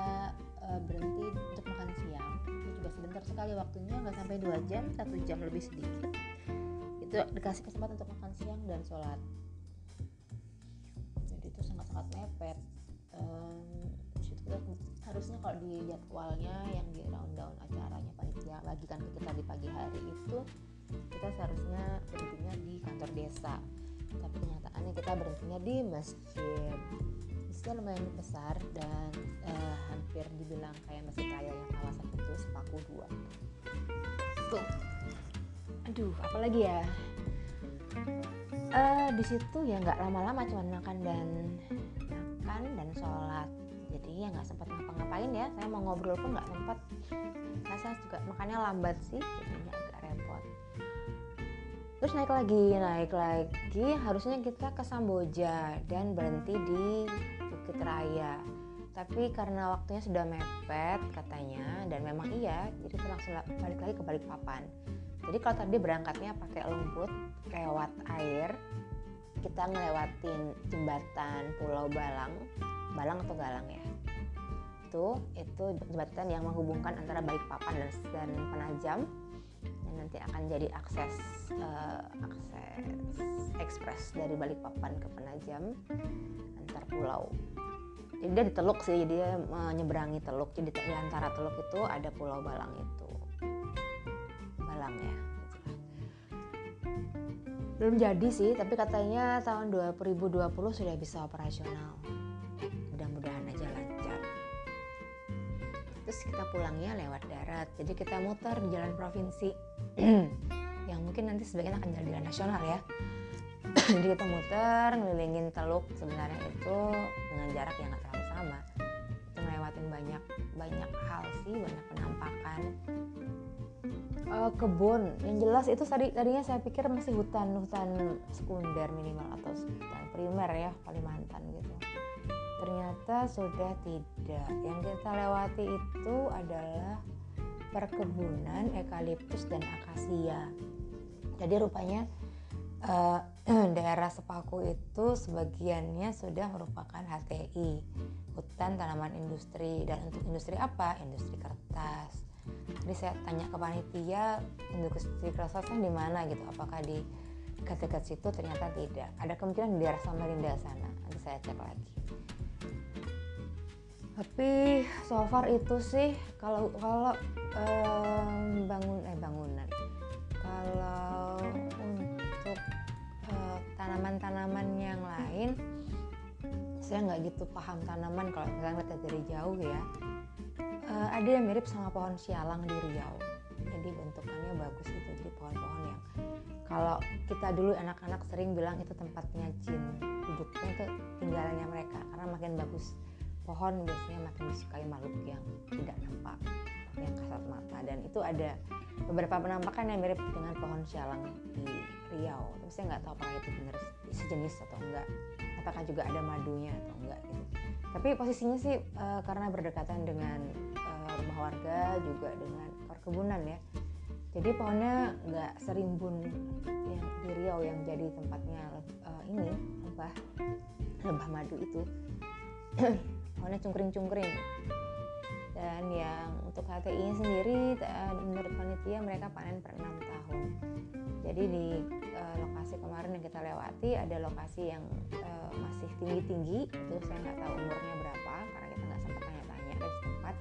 uh, berhenti untuk makan siang. Itu juga sebentar sekali waktunya nggak sampai dua jam satu jam lebih sedikit. Itu dikasih kesempatan untuk makan siang dan sholat. Jadi itu sangat-sangat mepet. Um, harusnya kalau di jadwalnya yang di rundown acaranya panitia bagikan ke kita di pagi hari itu kita seharusnya berhentinya di kantor desa. Tapi kenyataannya kita berhentinya di masjid masjidnya lumayan besar dan uh, hampir dibilang kayak masjid raya yang kawasan itu sepaku dua. Tuh. Aduh apalagi ya? Uh, di situ ya nggak lama-lama cuma makan dan makan dan sholat. Jadi ya nggak sempat ngapa-ngapain ya. Saya mau ngobrol pun nggak sempat saya juga makannya lambat sih jadinya agak repot. Terus naik lagi naik lagi. Harusnya kita ke Samboja dan berhenti di Bukit Raya. Tapi karena waktunya sudah mepet katanya dan memang iya jadi kita langsung balik lagi ke Balikpapan. Jadi kalau tadi berangkatnya pakai lumput lewat air kita ngelewatin jembatan Pulau Balang Balang atau Galang ya. Itu itu jembatan yang menghubungkan antara Balikpapan dan, dan Penajam yang nanti akan jadi akses uh, akses ekspres dari Balikpapan ke Penajam antar pulau. Jadi dia di teluk sih dia menyeberangi teluk. Jadi di antara teluk itu ada Pulau Balang itu. Balang ya belum jadi sih tapi katanya tahun 2020 sudah bisa operasional terus kita pulangnya lewat darat. Jadi kita muter di jalan provinsi. Yang mungkin nanti sebagian akan jalan nasional ya. Jadi kita muter ngelilingin teluk sebenarnya itu dengan jarak yang nggak terlalu sama. Itu melewatin banyak banyak hal sih banyak penampakan. Uh, kebun. Yang jelas itu tadi tadinya saya pikir masih hutan hutan sekunder minimal atau hutan primer ya Kalimantan gitu ternyata sudah tidak. Yang kita lewati itu adalah perkebunan eukaliptus dan akasia. Jadi rupanya uh, daerah Sepaku itu sebagiannya sudah merupakan HTI hutan tanaman industri. Dan untuk industri apa? Industri kertas. Jadi saya tanya ke panitia industri kertasnya di mana gitu? Apakah di dekat-dekat situ? Ternyata tidak. Ada kemungkinan di daerah Samarinda sana. Nanti saya cek lagi tapi so far itu sih kalau kalau um, bangun eh bangunan. Kalau untuk uh, tanaman-tanaman yang lain saya nggak gitu paham tanaman kalau misalnya lihat dari jauh ya. Uh, ada yang mirip sama pohon sialang di Riau. Jadi bentukannya bagus itu jadi pohon-pohon yang kalau kita dulu anak-anak sering bilang itu tempatnya jin duduknya itu tinggalannya mereka karena makin bagus pohon biasanya makin disukai makhluk yang tidak nampak yang kasat mata. Dan itu ada beberapa penampakan yang mirip dengan pohon sialang di Riau. Tapi saya nggak tahu apakah itu benar sejenis atau enggak. Apakah juga ada madunya atau enggak gitu. Tapi posisinya sih uh, karena berdekatan dengan uh, rumah warga juga dengan perkebunan ya jadi pohonnya nggak serimbun yang di Riau yang jadi tempatnya uh, ini lebah lebah madu itu. Pohonnya cungkring-cungkring. Dan yang untuk HTI sendiri menurut panitia mereka panen per enam tahun. Jadi di uh, lokasi kemarin yang kita lewati ada lokasi yang uh, masih tinggi-tinggi. Itu saya nggak tahu umurnya berapa karena kita nggak sempat tanya-tanya dari tempat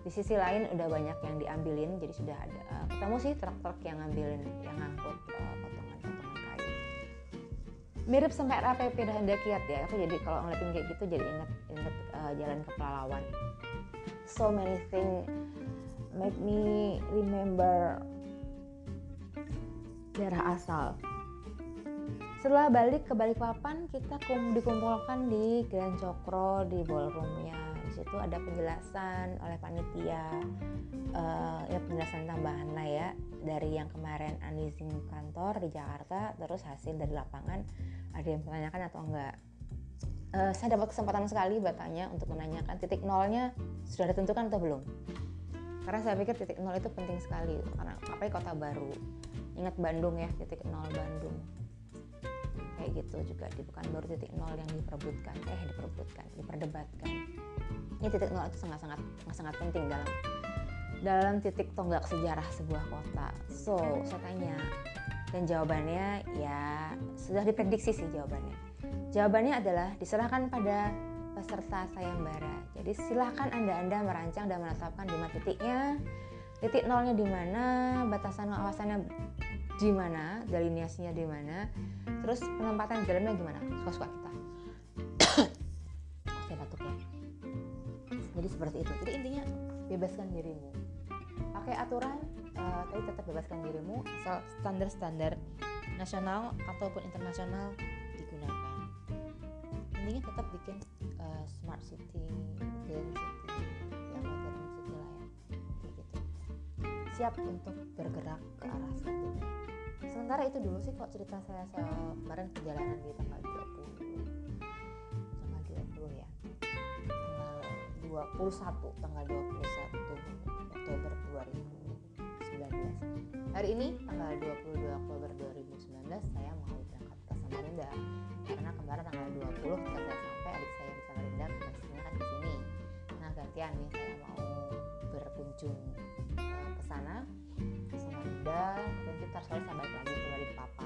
di sisi lain udah banyak yang diambilin jadi sudah ada uh, ketemu sih truk-truk yang ngambilin yang ngangkut potongan-potongan uh, kayu mirip sampai RAPP dan Kiat ya aku jadi kalau ngeliatin kayak gitu jadi inget inget uh, jalan ke Pelalawan so many things make me remember daerah asal. Setelah balik ke Balikpapan, kita kum dikumpulkan di Grand Cokro di ballroomnya. Di situ ada penjelasan oleh panitia, uh, ya penjelasan tambahan lah ya dari yang kemarin unleasing kantor di Jakarta, terus hasil dari lapangan ada yang menanyakan atau enggak. Uh, saya dapat kesempatan sekali bertanya untuk menanyakan titik nolnya sudah ditentukan atau belum. Karena saya pikir titik nol itu penting sekali karena apa kota baru ingat Bandung ya titik nol Bandung kayak gitu juga di baru titik nol yang diperebutkan eh diperebutkan diperdebatkan ini titik nol itu sangat sangat sangat penting dalam dalam titik tonggak sejarah sebuah kota so saya tanya dan jawabannya ya sudah diprediksi sih jawabannya jawabannya adalah diserahkan pada peserta sayembara. Jadi silahkan anda-anda merancang dan menetapkan di mana titiknya, titik nolnya di mana, batasan kawasannya di mana, delineasinya di mana, terus penempatan dalamnya gimana, suka-suka kita. Oke batuk ya. Jadi seperti itu. Jadi intinya bebaskan dirimu. Pakai aturan, uh, tapi tetap bebaskan dirimu asal standar-standar nasional ataupun internasional digunakan. Intinya tetap bikin uh, smart city green city yang modern city lah ya. Gitu. Siap untuk bergerak ke arah selanjutnya. Sementara itu dulu sih kok cerita saya soal kemarin perjalanan di tanggal 20 21 tanggal 21 Oktober 2019 hari ini tanggal 22 Oktober 2019 saya mau berangkat ke Samarinda. Karena kemarin tanggal 20 ketika saya sampai adik saya di Samarinda pastinya kan di sini. Nah gantian nih saya mau berkunjung uh, ke sana ke Samarinda. Dan kita soalnya saya balik lagi ke Balikpapan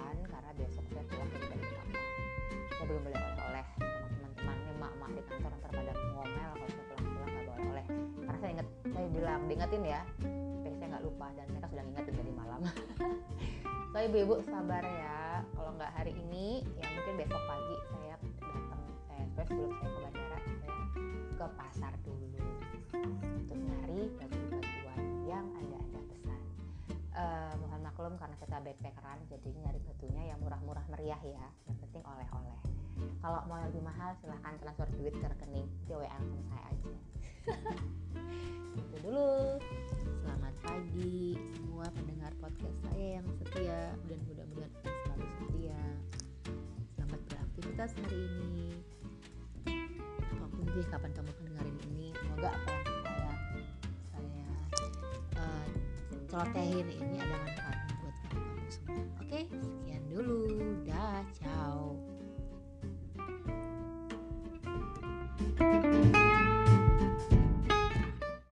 bilang diingetin ya. Tapi saya nggak lupa dan mereka sudah ingetin tadi malam. So ibu-ibu sabar ya. Kalau nggak hari ini ya mungkin besok pagi saya datang eh sebelum saya ke bandara saya ke pasar dulu. Untuk nyari baju-bajuan yang ada ada pesan. Uh, mohon maklum karena kita backpackeran jadi nyari batunya yang murah-murah meriah ya. Yang penting oleh-oleh. Kalau mau lebih mahal silahkan transfer duit ke rekening di WA saya aja itu dulu. Selamat pagi semua pendengar podcast saya yang setia dan mudah-mudahan selalu setia. Selamat beraktivitas hari ini. Apa pun sih kapan kamu dengerin ini semoga apa yang saya saya uh, celotehin ini ada manfaatnya buat kamu semua. Oke sekian dulu. Dah ciao